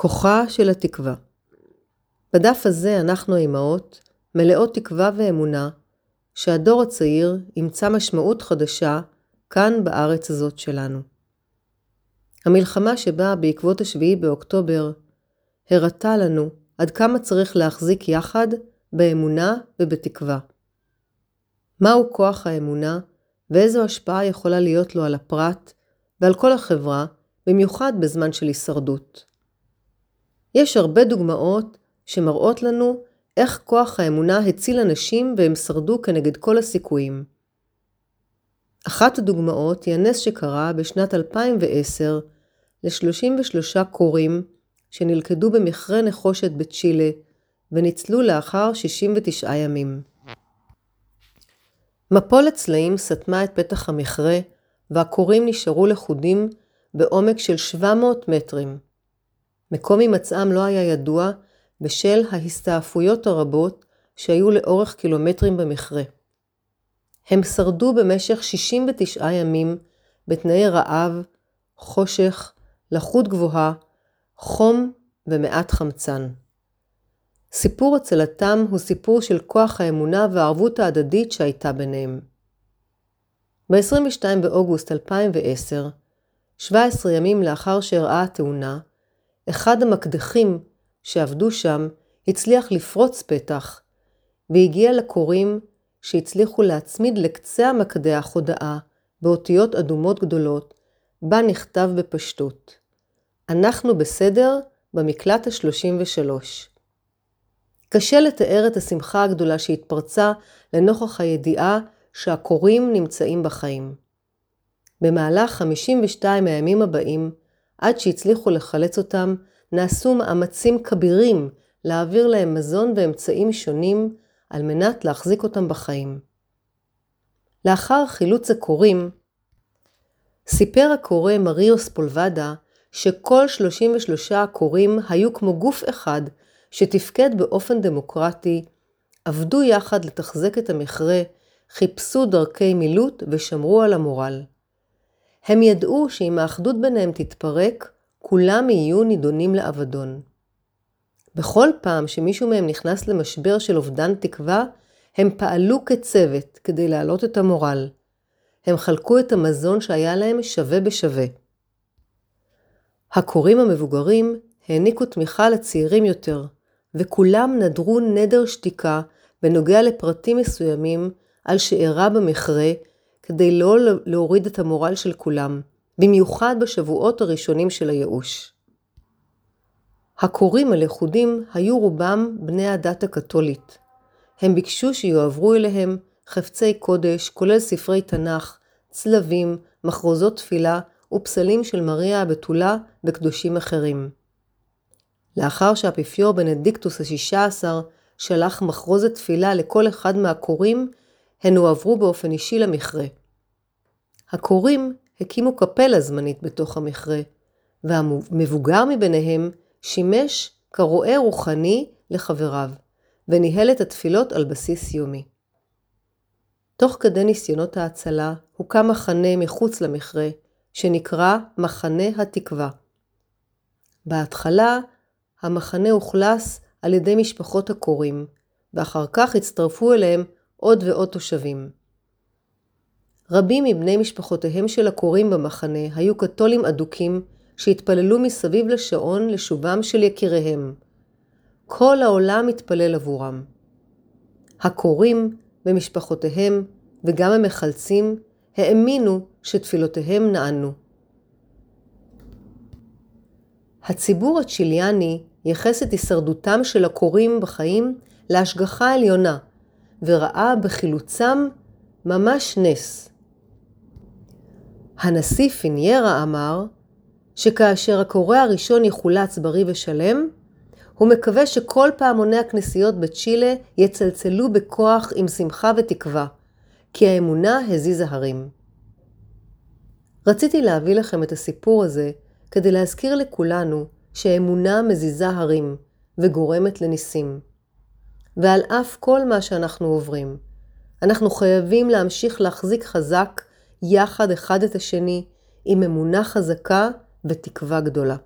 כוחה של התקווה בדף הזה אנחנו האמהות מלאות תקווה ואמונה שהדור הצעיר ימצא משמעות חדשה כאן בארץ הזאת שלנו. המלחמה שבאה בעקבות השביעי באוקטובר הראתה לנו עד כמה צריך להחזיק יחד באמונה ובתקווה. מהו כוח האמונה ואיזו השפעה יכולה להיות לו על הפרט ועל כל החברה, במיוחד בזמן של הישרדות. יש הרבה דוגמאות שמראות לנו איך כוח האמונה הציל אנשים והם שרדו כנגד כל הסיכויים. אחת הדוגמאות היא הנס שקרה בשנת 2010 ל-33 קוראים שנלכדו במכרה נחושת בצ'ילה וניצלו לאחר 69 ימים. מפולת צלעים סתמה את פתח המכרה והקורים נשארו לכודים בעומק של 700 מטרים. מקום הימצאם לא היה ידוע בשל ההסתעפויות הרבות שהיו לאורך קילומטרים במכרה. הם שרדו במשך 69 ימים בתנאי רעב, חושך, לחות גבוהה, חום ומעט חמצן. סיפור הצלתם הוא סיפור של כוח האמונה והערבות ההדדית שהייתה ביניהם. ב-22 באוגוסט 2010, 17 ימים לאחר שאירעה התאונה, אחד המקדחים שעבדו שם הצליח לפרוץ פתח, והגיע לקוראים שהצליחו להצמיד לקצה המקדח הודעה באותיות אדומות גדולות, בה נכתב בפשטות אנחנו בסדר במקלט ה-33. קשה לתאר את השמחה הגדולה שהתפרצה לנוכח הידיעה שהקוראים נמצאים בחיים. במהלך 52 הימים הבאים, עד שהצליחו לחלץ אותם, נעשו מאמצים כבירים להעביר להם מזון ואמצעים שונים על מנת להחזיק אותם בחיים. לאחר חילוץ הקוראים, סיפר הקורא מריו ספולבדה שכל 33 הקוראים היו כמו גוף אחד שתפקד באופן דמוקרטי, עבדו יחד לתחזק את המכרה, חיפשו דרכי מילוט ושמרו על המורל. הם ידעו שאם האחדות ביניהם תתפרק, כולם יהיו נידונים לאבדון. בכל פעם שמישהו מהם נכנס למשבר של אובדן תקווה, הם פעלו כצוות כדי להעלות את המורל. הם חלקו את המזון שהיה להם שווה בשווה. הקוראים המבוגרים העניקו תמיכה לצעירים יותר, וכולם נדרו נדר שתיקה בנוגע לפרטים מסוימים על שאירע במכרה, כדי לא להוריד את המורל של כולם, במיוחד בשבועות הראשונים של הייאוש. הקוראים הלכודים היו רובם בני הדת הקתולית. הם ביקשו שיועברו אליהם חפצי קודש, כולל ספרי תנ"ך, צלבים, מחרוזות תפילה ופסלים של מריה הבתולה וקדושים אחרים. לאחר שהאפיפיור בנדיקטוס השישה עשר שלח מחרוזת תפילה לכל אחד מהקוראים, הן הועברו באופן אישי למכרה. הקוראים הקימו קפלה זמנית בתוך המכרה, והמבוגר מביניהם שימש כרועה רוחני לחבריו, וניהל את התפילות על בסיס יומי. תוך כדי ניסיונות ההצלה הוקם מחנה מחוץ למכרה, שנקרא מחנה התקווה. בהתחלה המחנה אוכלס על ידי משפחות הקוראים, ואחר כך הצטרפו אליהם עוד ועוד תושבים. רבים מבני משפחותיהם של הקוראים במחנה היו קתולים אדוקים שהתפללו מסביב לשעון לשובם של יקיריהם. כל העולם התפלל עבורם. הקוראים ומשפחותיהם וגם המחלצים האמינו שתפילותיהם נענו. הציבור הצ'יליאני ייחס את הישרדותם של הקוראים בחיים להשגחה עליונה, וראה בחילוצם ממש נס. הנשיא פיניירה אמר שכאשר הקורא הראשון יחולץ בריא ושלם, הוא מקווה שכל פעמוני הכנסיות בצ'ילה יצלצלו בכוח עם שמחה ותקווה, כי האמונה הזיזה הרים. רציתי להביא לכם את הסיפור הזה כדי להזכיר לכולנו שאמונה מזיזה הרים וגורמת לניסים. ועל אף כל מה שאנחנו עוברים, אנחנו חייבים להמשיך להחזיק חזק יחד אחד את השני עם אמונה חזקה ותקווה גדולה.